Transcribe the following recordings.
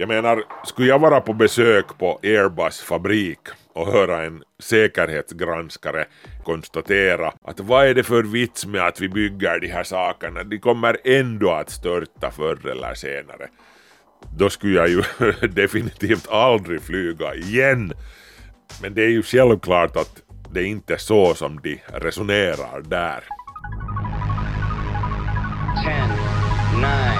Jag menar, skulle jag vara på besök på Airbus fabrik och höra en säkerhetsgranskare konstatera att vad är det för vits med att vi bygger de här sakerna, de kommer ändå att störta förr eller senare. Då skulle jag ju definitivt aldrig flyga igen. Men det är ju självklart att det är inte så som de resonerar där. 10, 9,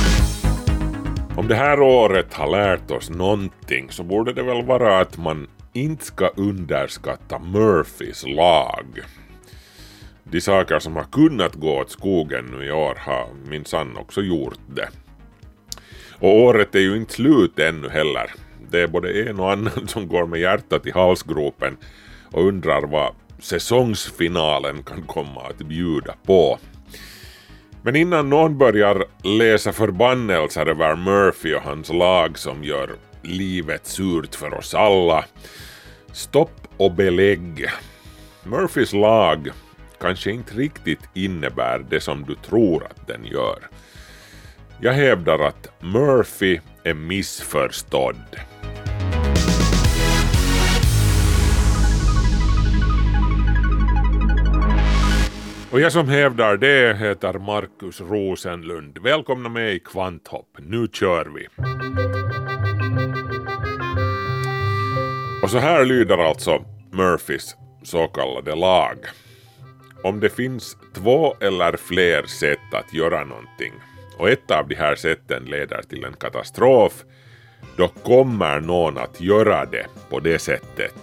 Om det här året har lärt oss någonting så borde det väl vara att man inte ska underskatta Murphys lag. De saker som har kunnat gå åt skogen nu i år har minsann också gjort det. Och året är ju inte slut ännu heller. Det är både en och annan som går med hjärtat i halsgropen och undrar vad säsongsfinalen kan komma att bjuda på. Men innan någon börjar läsa förbannelser över Murphy och hans lag som gör livet surt för oss alla, stopp och belägg. Murphys lag kanske inte riktigt innebär det som du tror att den gör. Jag hävdar att Murphy är missförstådd. Och jag som hävdar det heter Markus Rosenlund. Välkomna med i Kvanthopp. Nu kör vi! Och så här lyder alltså Murphys så kallade lag. Om det finns två eller fler sätt att göra någonting och ett av de här sätten leder till en katastrof, då kommer någon att göra det på det sättet.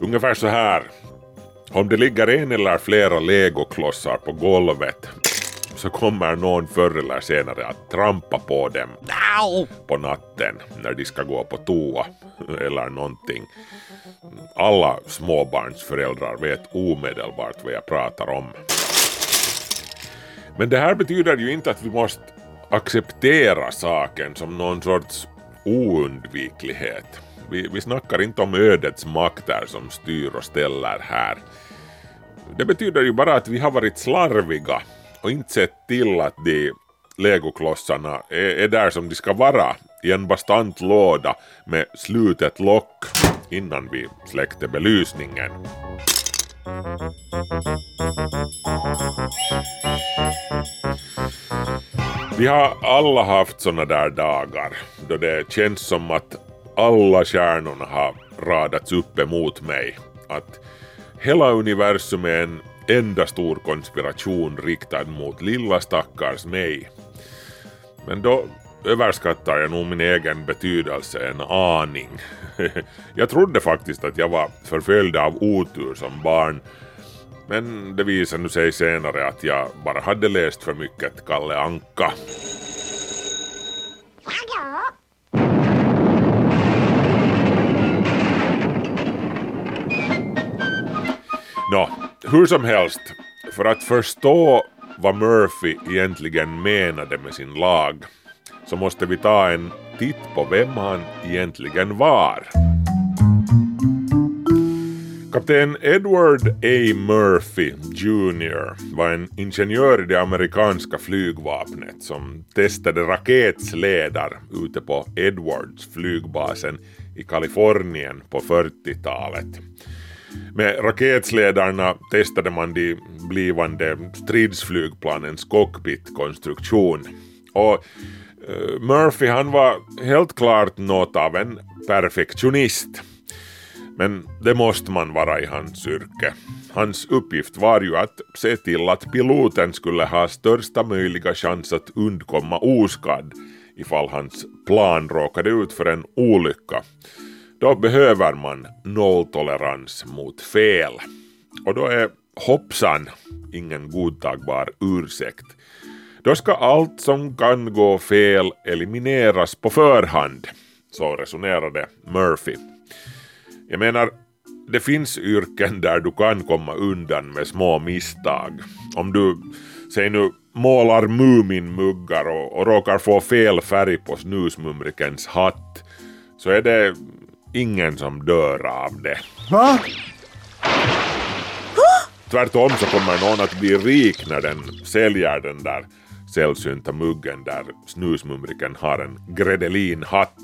Ungefär så här om det ligger en eller flera legoklossar på golvet så kommer någon förr eller senare att trampa på dem på natten när de ska gå på toa eller någonting. Alla småbarnsföräldrar vet omedelbart vad jag pratar om. Men det här betyder ju inte att vi måste acceptera saken som någon sorts oundviklighet. Vi, vi snackar inte om ödets makter som styr och ställer här. Det betyder ju bara att vi har varit slarviga och inte sett till att de legoklossarna är, är där som de ska vara i en bastant låda med slutet lock innan vi släckte belysningen. Vi har alla haft såna där dagar då det känns som att alla stjärnorna har radats upp emot mig. Att hela universum är en enda stor konspiration riktad mot lilla stackars mig. Men då överskattar jag nog min egen betydelse en aning. jag trodde faktiskt att jag var förföljd av otur som barn men det visade sig senare att jag bara hade läst för mycket Kalle Anka. Nå, hur som helst, för att förstå vad Murphy egentligen menade med sin lag så måste vi ta en titt på vem han egentligen var. Kapten Edward A. Murphy Jr var en ingenjör i det amerikanska flygvapnet som testade raketsledar ute på Edwards flygbasen i Kalifornien på 40-talet. Med raketsledarna testade man de blivande stridsflygplanens cockpitkonstruktion. Och eh, Murphy han var helt klart något av en perfektionist. Men det måste man vara i hans yrke. Hans uppgift var ju att se till att piloten skulle ha största möjliga chans att undkomma oskadd ifall hans plan råkade ut för en olycka. Då behöver man nolltolerans mot fel. Och då är hoppsan ingen godtagbar ursäkt. Då ska allt som kan gå fel elimineras på förhand. Så resonerade Murphy. Jag menar, det finns yrken där du kan komma undan med små misstag. Om du, säg nu, målar Muminmuggar och, och råkar få fel färg på snusmumrikens hatt så är det ingen som dör av det. Va? Tvärtom så kommer någon att bli rik när den säljer den där sällsynta muggen där snusmumriken har en gredelinhatt.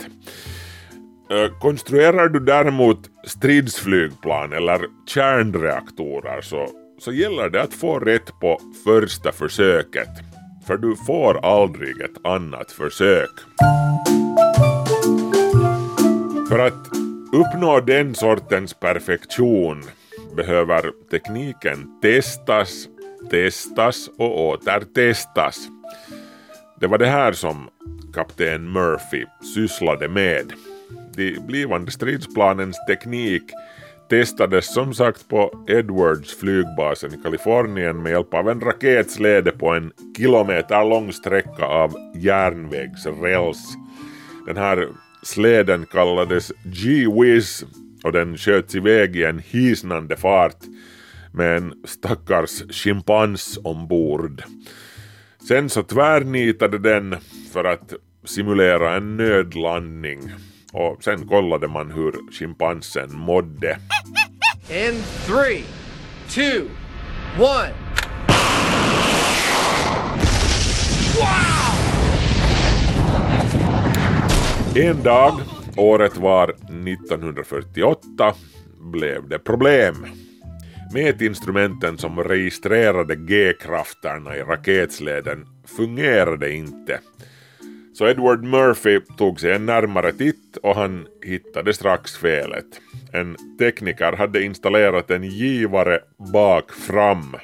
Konstruerar du däremot stridsflygplan eller kärnreaktorer så, så gäller det att få rätt på första försöket. För du får aldrig ett annat försök. För att uppnå den sortens perfektion behöver tekniken testas, testas och åter testas. Det var det här som kapten Murphy sysslade med. De blivande stridsplanens teknik testades som sagt på Edwards flygbasen i Kalifornien med hjälp av en raketslede på en kilometer lång sträcka av järnvägsräls. Den här släden kallades G-Wiz och den sköts iväg i en hisnande fart med en stackars schimpans ombord. Sen så tvärnitade den för att simulera en nödlandning och sen kollade man hur schimpansen mådde. In three, two, one. En dag, året var 1948, blev det problem. Mätinstrumenten som registrerade G-krafterna i raketsleden fungerade inte. Så Edward Murphy tog sig en närmare titt och han hittade strax felet. En tekniker hade installerat en givare bak fram.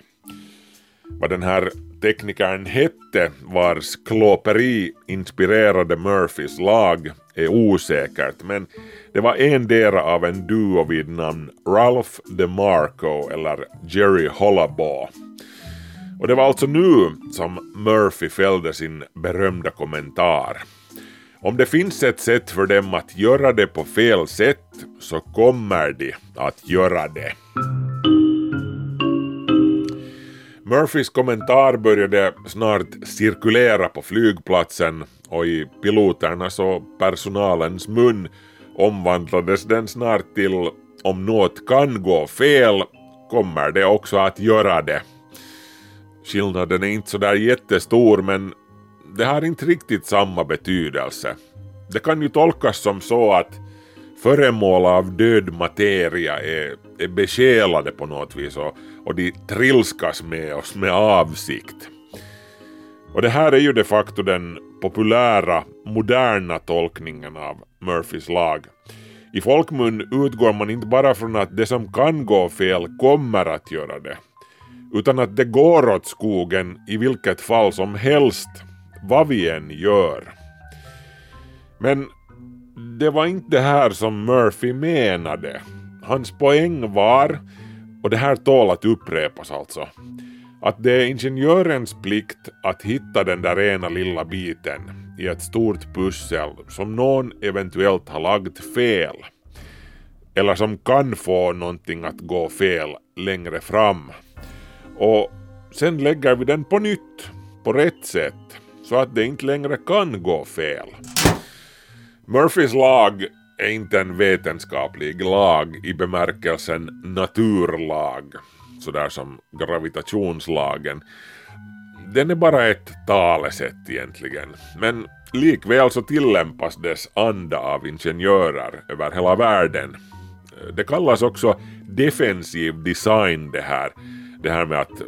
Vad den här teknikern hette vars klåperi inspirerade Murphys lag är osäkert men det var endera av en duo vid namn Ralph DeMarco eller Jerry Hollabaugh. Och det var alltså nu som Murphy fällde sin berömda kommentar. Om det finns ett sätt för dem att göra det på fel sätt så kommer de att göra det. Murphys kommentar började snart cirkulera på flygplatsen och i piloternas och personalens mun omvandlades den snart till om något kan gå fel kommer det också att göra det. Skillnaden är inte sådär jättestor men det har inte riktigt samma betydelse. Det kan ju tolkas som så att föremål av död materia är, är besjälade på något vis och, och de trilskas med oss med avsikt. Och det här är ju de facto den populära, moderna tolkningen av Murphys lag. I folkmun utgår man inte bara från att det som kan gå fel kommer att göra det, utan att det går åt skogen i vilket fall som helst, vad vi än gör. Men det var inte det här som Murphy menade. Hans poäng var, och det här tål att upprepas alltså, att det är ingenjörens plikt att hitta den där ena lilla biten i ett stort pussel som någon eventuellt har lagt fel. Eller som kan få någonting att gå fel längre fram. Och sen lägger vi den på nytt, på rätt sätt, så att det inte längre kan gå fel. Murphys lag är inte en vetenskaplig lag i bemärkelsen naturlag, sådär som gravitationslagen. Den är bara ett talesätt egentligen, men likväl så tillämpas dess anda av ingenjörer över hela världen. Det kallas också defensiv design det här, det här med att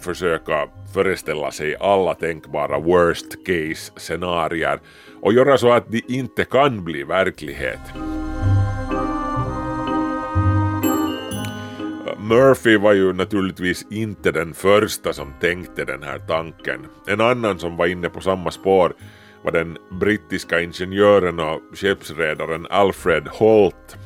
försöka föreställa sig alla tänkbara worst case scenarier och göra så att de inte kan bli verklighet. Murphy var ju naturligtvis inte den första som tänkte den här tanken. En annan som var inne på samma spår var den brittiska ingenjören och skeppsredaren Alfred Holt.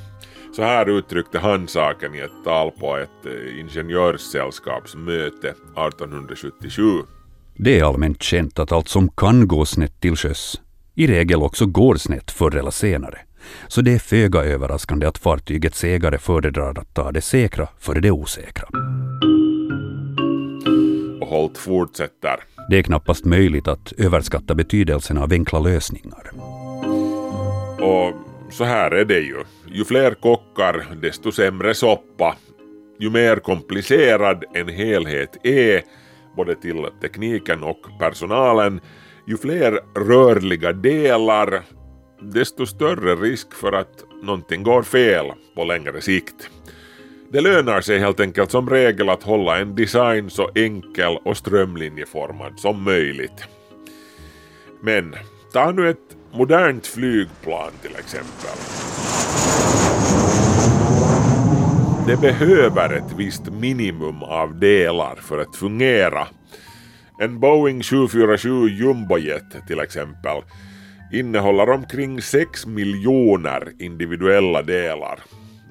Så här uttryckte han saken i ett tal på ett eh, ingenjörssällskapsmöte 1877. Det är allmänt känt att allt som kan gå snett till sjöss i regel också går snett förr eller senare. Så det är föga överraskande att fartygets ägare föredrar att ta det säkra före det osäkra. Och Holt fortsätter. Det är knappast möjligt att överskatta betydelsen av enkla lösningar. Och så här är det ju. Ju fler kockar, desto sämre soppa. Ju mer komplicerad en helhet är, både till tekniken och personalen, ju fler rörliga delar, desto större risk för att någonting går fel på längre sikt. Det lönar sig helt enkelt som regel att hålla en design så enkel och strömlinjeformad som möjligt. Men ta nu ett modernt flygplan till exempel. Det behöver ett visst minimum av delar för att fungera. En Boeing 747 Jumbojet till exempel innehåller omkring 6 miljoner individuella delar.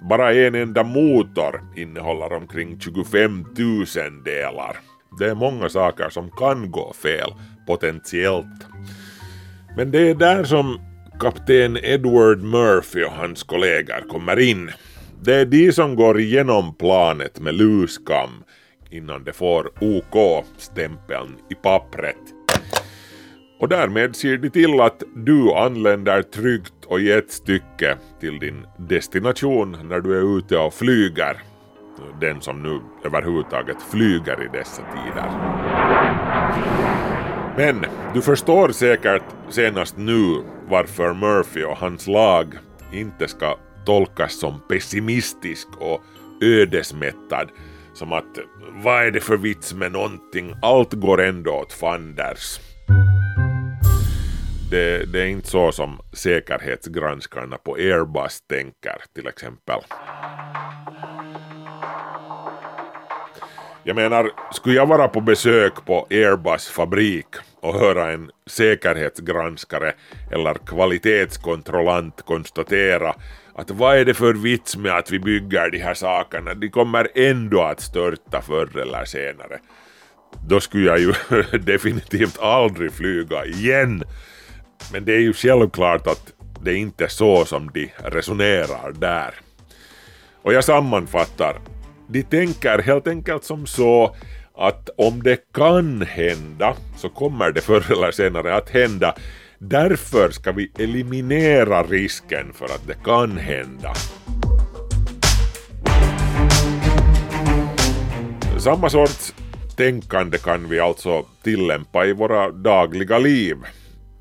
Bara en enda motor innehåller omkring 25 000 delar. Det är många saker som kan gå fel, potentiellt. Men det är där som kapten Edward Murphy och hans kollegor kommer in. Det är de som går igenom planet med luskam innan det får OK-stämpeln i pappret. Och därmed ser de till att du anländer tryggt och i ett stycke till din destination när du är ute och flyger. Den som nu överhuvudtaget flyger i dessa tider. Men du förstår säkert senast nu varför Murphy och hans lag inte ska tolkas som pessimistisk och ödesmättad. Som att vad är det för vits med någonting, allt går ändå åt fanders. Det, det är inte så som säkerhetsgranskarna på Airbus tänker till exempel. Jag menar, skulle jag vara på besök på Airbus fabrik och höra en säkerhetsgranskare eller kvalitetskontrollant konstatera att vad är det för vits med att vi bygger de här sakerna, de kommer ändå att störta förr eller senare. Då skulle jag ju definitivt aldrig flyga igen. Men det är ju självklart att det inte är så som de resonerar där. Och jag sammanfattar. De tänker helt enkelt som så att om det kan hända så kommer det förr eller senare att hända. Därför ska vi eliminera risken för att det kan hända. Samma sorts tänkande kan vi alltså tillämpa i våra dagliga liv.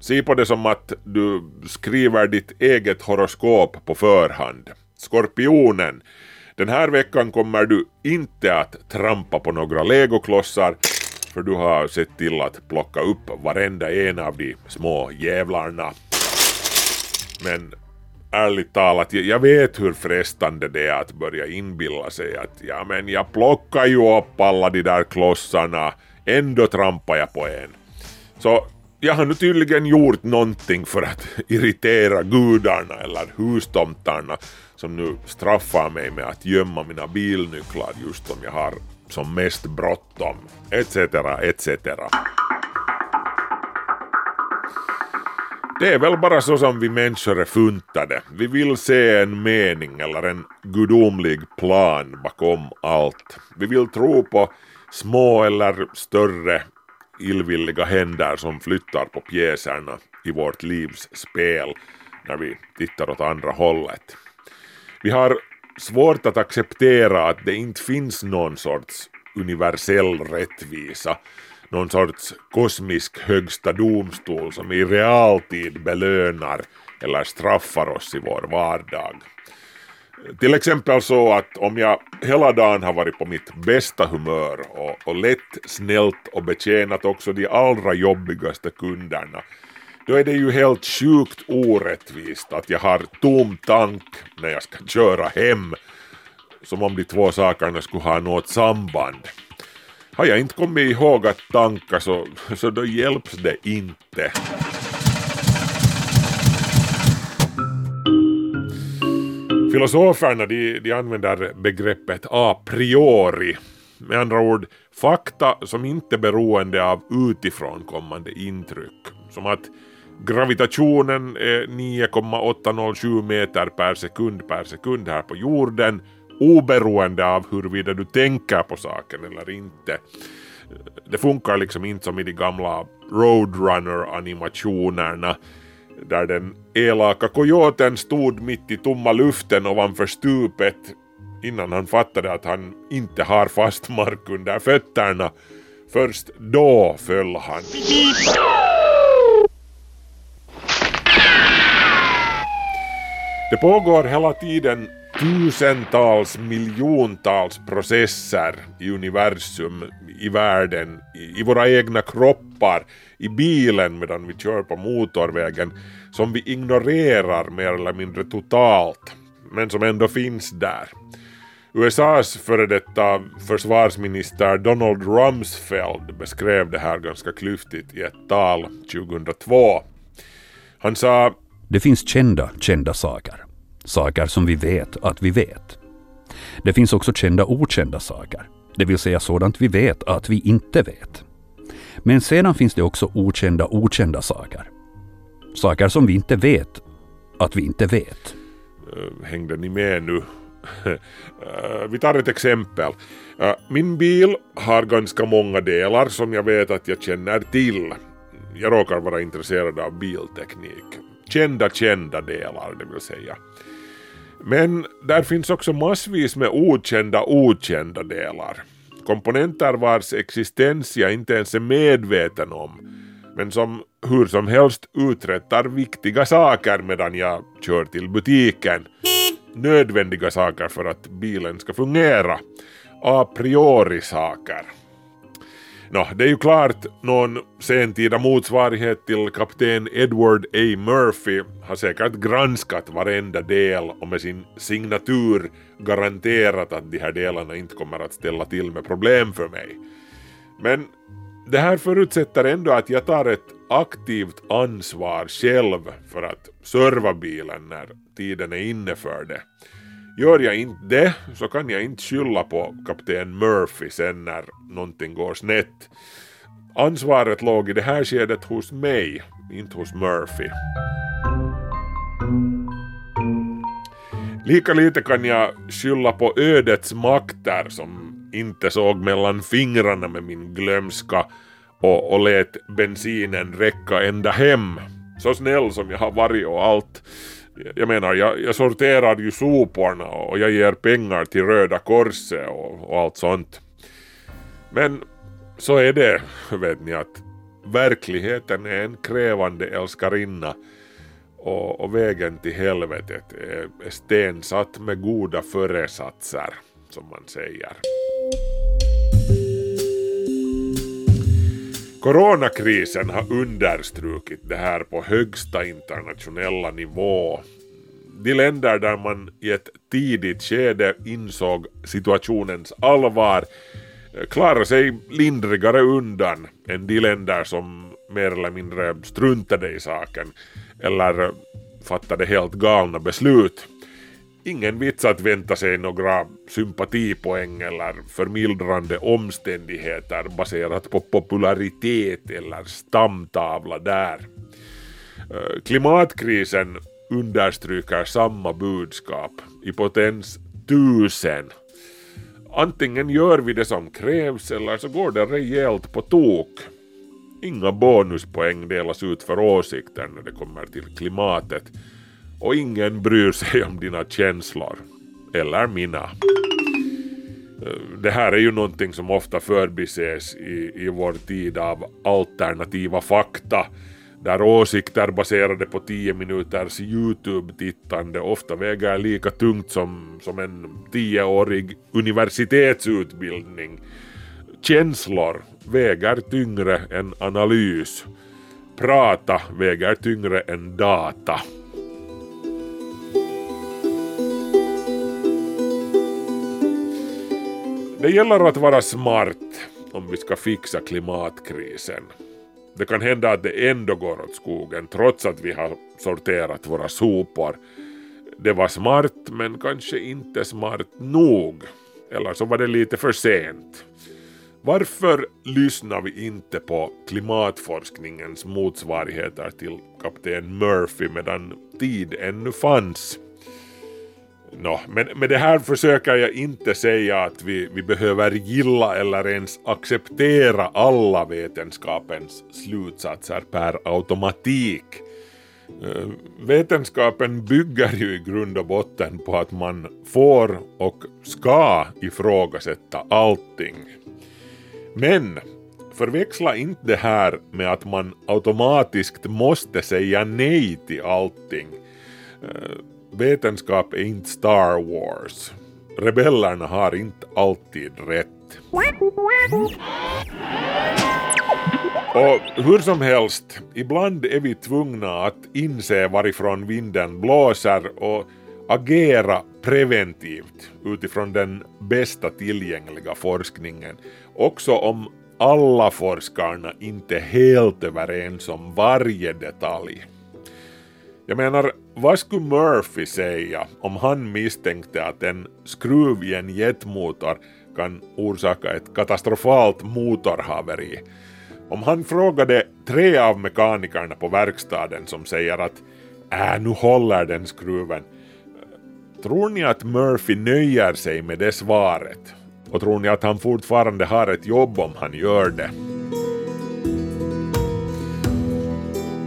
Se på det som att du skriver ditt eget horoskop på förhand. Skorpionen. Den här veckan kommer du inte att trampa på några legoklossar för du har sett till att plocka upp varenda en av de små jävlarna. Men ärligt talat, jag vet hur frestande det är att börja inbilla sig att ja men jag plockar ju upp alla de där klossarna, ändå trampar jag på en. Så jag har nu tydligen gjort någonting för att irritera gudarna eller hustomtarna som nu straffar mig med att gömma mina bilnycklar just om jag har som mest bråttom, etc. etc. Det är väl bara så som vi människor är funtade. Vi vill se en mening eller en gudomlig plan bakom allt. Vi vill tro på små eller större illvilliga händer som flyttar på pjäserna i vårt livs spel när vi tittar åt andra hållet. Vi har svårt att acceptera att det inte finns någon sorts universell rättvisa, någon sorts kosmisk högsta domstol som i realtid belönar eller straffar oss i vår vardag. Till exempel så att om jag hela dagen har varit på mitt bästa humör och, och lätt, snällt och betjänat också de allra jobbigaste kunderna då är det ju helt sjukt orättvist att jag har tom tank när jag ska köra hem. Som om de två sakerna skulle ha något samband. Har jag inte kommit ihåg att tanka så, så då hjälps det inte. Filosoferna de, de använder begreppet a priori Med andra ord, fakta som inte är beroende av utifrån kommande intryck. Som att gravitationen är 9,807 meter per sekund per sekund här på jorden oberoende av huruvida du tänker på saken eller inte. Det funkar liksom inte som i de gamla Roadrunner-animationerna där den elaka kojoten stod mitt i tomma luften ovanför stupet innan han fattade att han inte har fast mark under fötterna. Först då föll han. Det pågår hela tiden tusentals, miljontals processer i universum, i världen, i, våra egna kroppar, i bilen medan vi kör på motorvägen som vi ignorerar mer eller mindre totalt, men som ändå finns där. USAs före detta försvarsminister Donald Rumsfeld beskrev det här ganska klyftigt i ett tal 2002. Han sa det finns kända, kända saker. Saker som vi vet att vi vet. Det finns också kända, okända saker. Det vill säga sådant vi vet att vi inte vet. Men sedan finns det också okända, okända saker. Saker som vi inte vet att vi inte vet. Eh, hängde ni med nu? Eh, vi tar ett exempel. Eh, min bil har ganska många delar som jag vet att jag känner till. Jag råkar vara intresserad av bilteknik. Kända, kända delar, det vill säga. Men där finns också massvis med okända, okända delar. Komponenter vars existens jag inte ens är medveten om, men som hur som helst uträttar viktiga saker medan jag kör till butiken. Nödvändiga saker för att bilen ska fungera. A priori saker. Nå, det är ju klart någon sentida motsvarighet till kapten Edward A. Murphy har säkert granskat varenda del och med sin signatur garanterat att de här delarna inte kommer att ställa till med problem för mig. Men det här förutsätter ändå att jag tar ett aktivt ansvar själv för att serva bilen när tiden är inne för det. Gör jag inte det så kan jag inte skylla på kapten Murphy sen när någonting går snett. Ansvaret låg i det här skedet hos mig, inte hos Murphy. Lika lite kan jag skylla på ödets makter som inte såg mellan fingrarna med min glömska och, och lät bensinen räcka ända hem. Så snäll som jag har varit och allt jag menar, jag, jag sorterar ju soporna och jag ger pengar till Röda Korset och, och allt sånt. Men så är det, vet ni, att verkligheten är en krävande älskarinna och, och vägen till helvetet är, är stensatt med goda föresatser, som man säger. Coronakrisen har understrukit det här på högsta internationella nivå. De länder där man i ett tidigt skede insåg situationens allvar eh, klarar sig lindrigare undan än de länder som mer eller mindre struntade i saken eller fattade helt galna beslut ingen vits att vänta sig några sympatipoäng eller förmildrande omständigheter baserat på popularitet eller stamtavla där. Eh, klimatkrisen understryker samma budskap i potens tusen. Antingen gör vi det som krävs eller så går det rejält på tok. Inga bonuspoäng delas ut för åsikter när det kommer till klimatet och ingen bryr sig om dina känslor. Eller mina. Det här är ju någonting som ofta förbises i, i vår tid av alternativa fakta där åsikter baserade på 10 minuters YouTube-tittande ofta väger lika tungt som, som en 10-årig universitetsutbildning. Känslor väger tyngre än analys. Prata väger tyngre än data. Det gäller att vara smart om vi ska fixa klimatkrisen. Det kan hända att det ändå går åt skogen trots att vi har sorterat våra sopor. Det var smart men kanske inte smart nog. Eller så var det lite för sent. Varför lyssnar vi inte på klimatforskningens motsvarigheter till kapten Murphy medan tid ännu fanns? Nå, men med det här försöker jag inte säga att vi, vi behöver gilla eller ens acceptera alla vetenskapens slutsatser per automatik. Eh, vetenskapen bygger ju i grund och botten på att man får och ska ifrågasätta allting. Men förväxla inte det här med att man automatiskt måste säga nej till allting. Eh, Vetenskap är inte Star Wars. Rebellerna har inte alltid rätt. Och hur som helst, ibland är vi tvungna att inse varifrån vinden blåser och agera preventivt utifrån den bästa tillgängliga forskningen, också om alla forskarna inte är helt överens om varje detalj. Jag menar, vad skulle Murphy säga om han misstänkte att en skruv i en jetmotor kan orsaka ett katastrofalt motorhaveri? Om han frågade tre av mekanikerna på verkstaden som säger att äh, nu håller den skruven. Tror ni att Murphy nöjer sig med det svaret? Och tror ni att han fortfarande har ett jobb om han gör det?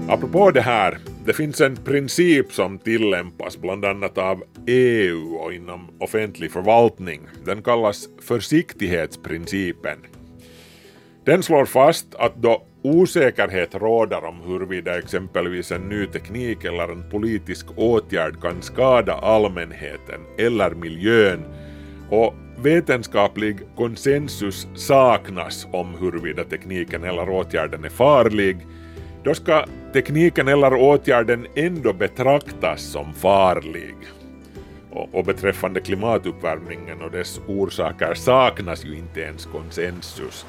Apropå det här, det finns en princip som tillämpas bland annat av EU och inom offentlig förvaltning. Den kallas försiktighetsprincipen. Den slår fast att då osäkerhet råder om huruvida exempelvis en ny teknik eller en politisk åtgärd kan skada allmänheten eller miljön och vetenskaplig konsensus saknas om huruvida tekniken eller åtgärden är farlig, då ska tekniken eller åtgärden ändå betraktas som farlig. Och, och beträffande klimatuppvärmningen och dess orsaker saknas ju inte ens konsensus.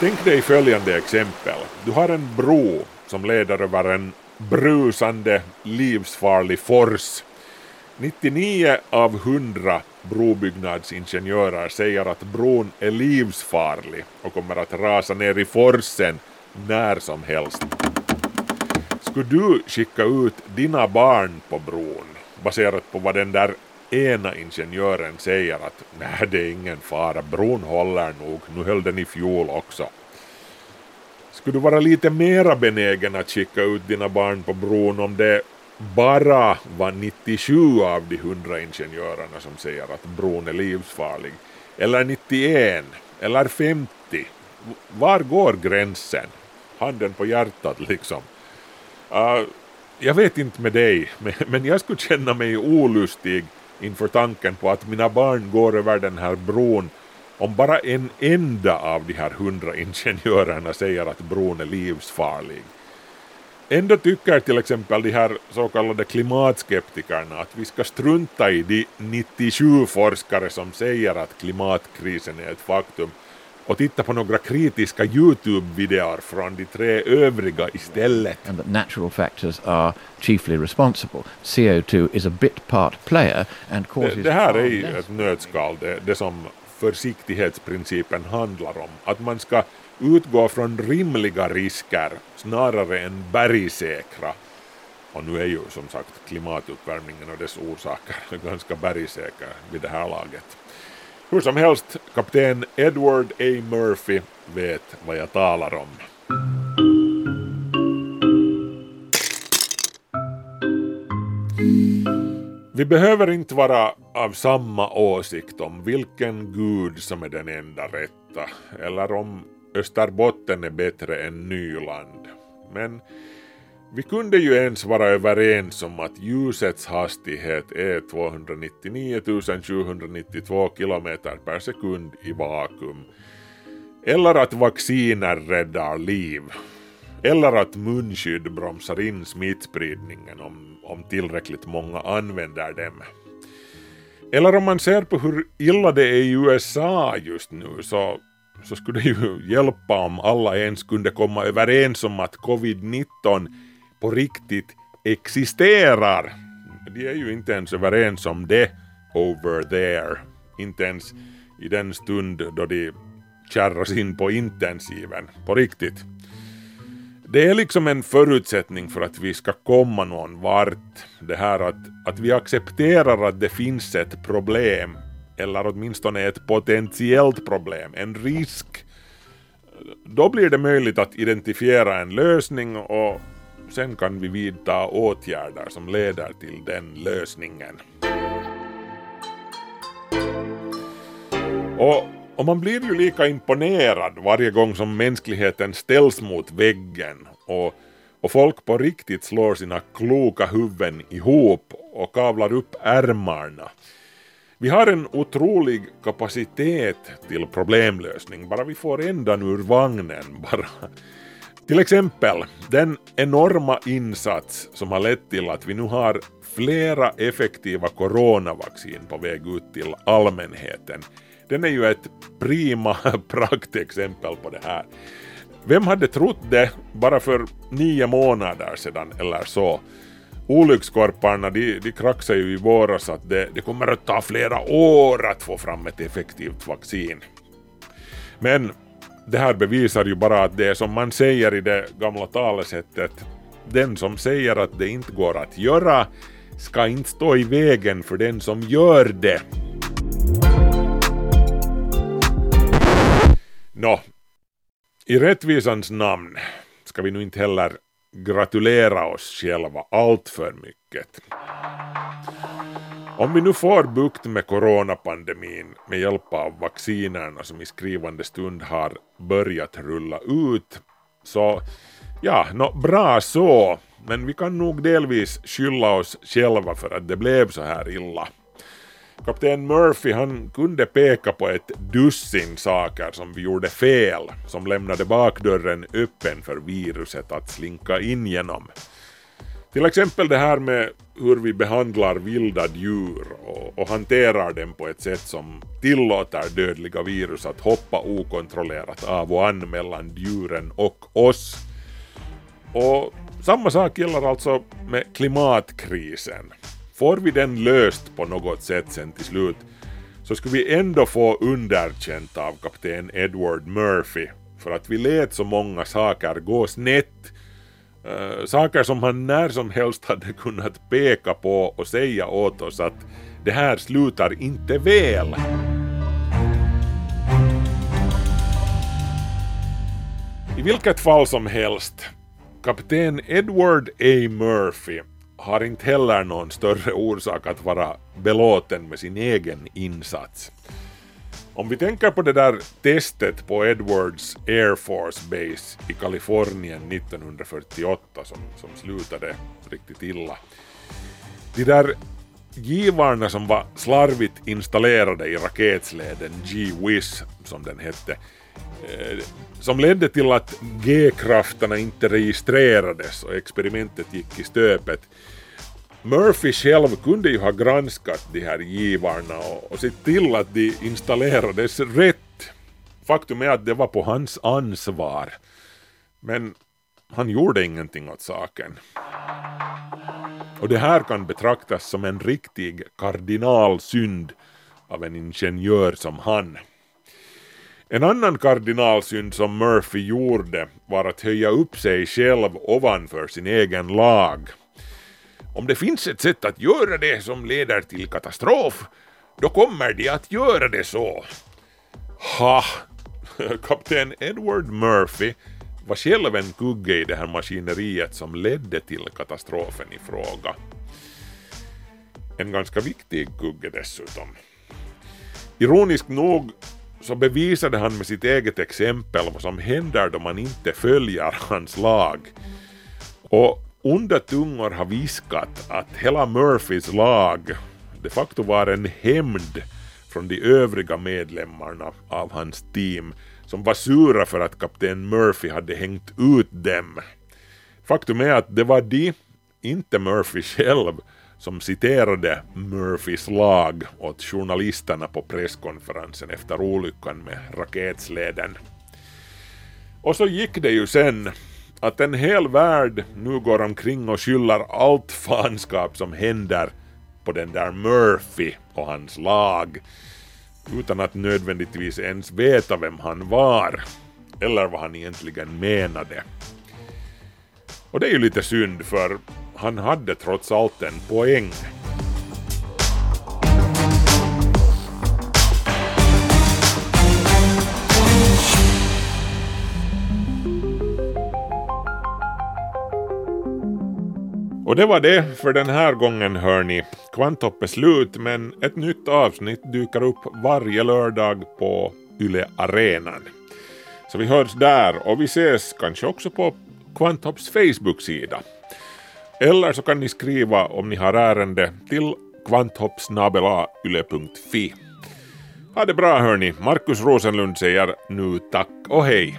Tänk dig följande exempel. Du har en bro som leder över en brusande livsfarlig fors. 99 av 100 brobyggnadsingenjörer säger att bron är livsfarlig och kommer att rasa ner i forsen när som helst. Skulle du skicka ut dina barn på bron baserat på vad den där ena ingenjören säger att nej det är ingen fara, bron håller nog, nu höll den i fjol också. Skulle du vara lite mera benägen att skicka ut dina barn på bron om det bara var 97 av de 100 ingenjörerna som säger att bron är livsfarlig? Eller 91? Eller 50? Var går gränsen? Handen på hjärtat liksom. Uh, jag vet inte med dig, men, men jag skulle känna mig olustig inför tanken på att mina barn går över den här bron om bara en enda av de här hundra ingenjörerna säger att bron är livsfarlig. Ändå tycker till exempel de här så kallade klimatskeptikerna att vi ska strunta i de 97 forskare som säger att klimatkrisen är ett faktum och titta på några kritiska YouTube-videor från de tre övriga istället. and that natural factors are chiefly responsible. CO2 is a bit part player and causes Det, det här är ju ett nötskal, det, det som försiktighetsprincipen handlar om. Att man ska utgå från rimliga risker snarare än bergsäkra. Och nu är ju som sagt klimatuppvärmningen och dess orsaker ganska bergsäker vid det här laget. Hur som helst, kapten Edward A. Murphy vet vad jag talar om. Vi behöver inte vara av samma åsikt om vilken gud som är den enda rätta, eller om Österbotten är bättre än Nyland. Men vi kunde ju ens vara överens om att ljusets hastighet är 299 792 kilometer per sekund i vakuum. Eller att vacciner räddar liv. Eller att munskydd bromsar in smittspridningen om, om tillräckligt många använder dem. Eller om man ser på hur illa det är i USA just nu så, så skulle det ju hjälpa om alla ens kunde komma överens om att covid-19 på riktigt existerar. de är ju inte ens överens om det over there. Inte ens i den stund då de kärras in på intensiven. På riktigt. Det är liksom en förutsättning för att vi ska komma någon vart. Det här att, att vi accepterar att det finns ett problem. Eller åtminstone ett potentiellt problem, en risk. Då blir det möjligt att identifiera en lösning och sen kan vi vidta åtgärder som leder till den lösningen. Och, och man blir ju lika imponerad varje gång som mänskligheten ställs mot väggen och, och folk på riktigt slår sina kloka huvuden ihop och kavlar upp ärmarna. Vi har en otrolig kapacitet till problemlösning, bara vi får ändan ur vagnen bara. Till exempel den enorma insats som har lett till att vi nu har flera effektiva coronavaccin på väg ut till allmänheten. Den är ju ett prima praktexempel på det här. Vem hade trott det bara för nio månader sedan eller så? Olyckskorparna de, de kraxade ju i våras att det, det kommer att ta flera år att få fram ett effektivt vaccin. Men det här bevisar ju bara att det är som man säger i det gamla talesättet, den som säger att det inte går att göra ska inte stå i vägen för den som gör det. Nå, i rättvisans namn ska vi nu inte heller gratulera oss själva allt för mycket. Om vi nu får bukt med coronapandemin med hjälp av vaccinerna som i skrivande stund har börjat rulla ut, så ja, nå, bra så, men vi kan nog delvis skylla oss själva för att det blev så här illa. Kapten Murphy han kunde peka på ett dussin saker som vi gjorde fel, som lämnade bakdörren öppen för viruset att slinka in genom. Till exempel det här med hur vi behandlar vilda djur och, och hanterar dem på ett sätt som tillåter dödliga virus att hoppa okontrollerat av och an mellan djuren och oss. Och samma sak gäller alltså med klimatkrisen. Får vi den löst på något sätt sen till slut så skulle vi ändå få underkänt av kapten Edward Murphy för att vi lät så många saker gå snett. Uh, saker som han när som helst hade kunnat peka på och säga åt oss att det här slutar inte väl. I vilket fall som helst, kapten Edward A. Murphy har inte heller någon större orsak att vara belåten med sin egen insats. Om vi tänker på det där testet på Edwards Air Force Base i Kalifornien 1948 som, som slutade riktigt illa. De där givarna som var slarvigt installerade i raketsleden G-Wiz som den hette, Eh, som ledde till att G-krafterna inte registrerades och experimentet gick i stöpet. Murphy själv kunde ju ha granskat de här givarna och, och sett till att de installerades rätt. Faktum är att det var på hans ansvar. Men han gjorde ingenting åt saken. Och det här kan betraktas som en riktig kardinalsynd av en ingenjör som han. En annan kardinalsynd som Murphy gjorde var att höja upp sig själv ovanför sin egen lag. Om det finns ett sätt att göra det som leder till katastrof, då kommer de att göra det så. Ha! Kapten Edward Murphy var själv en kugge i det här maskineriet som ledde till katastrofen i fråga. En ganska viktig kugge dessutom. Ironiskt nog så bevisade han med sitt eget exempel vad som händer då man inte följer hans lag. Och onda tungor har viskat att hela Murphys lag de facto var en hämnd från de övriga medlemmarna av hans team som var sura för att kapten Murphy hade hängt ut dem. Faktum är att det var de, inte Murphy själv, som citerade Murphys lag åt journalisterna på presskonferensen efter olyckan med raketsleden. Och så gick det ju sen att en hel värld nu går omkring och skyller allt fanskap som händer på den där Murphy och hans lag utan att nödvändigtvis ens veta vem han var eller vad han egentligen menade. Och det är ju lite synd för han hade trots allt en poäng. Och det var det för den här gången hörni. Kvantopp är slut men ett nytt avsnitt dyker upp varje lördag på Yle Arenan. Så vi hörs där och vi ses kanske också på Kvanthopps Facebook-sida. Eller så kan ni skriva om ni har ärende till kvanthoppsnabelayle.fi. Ha det bra hörni. Markus Rosenlund säger nu tack och hej.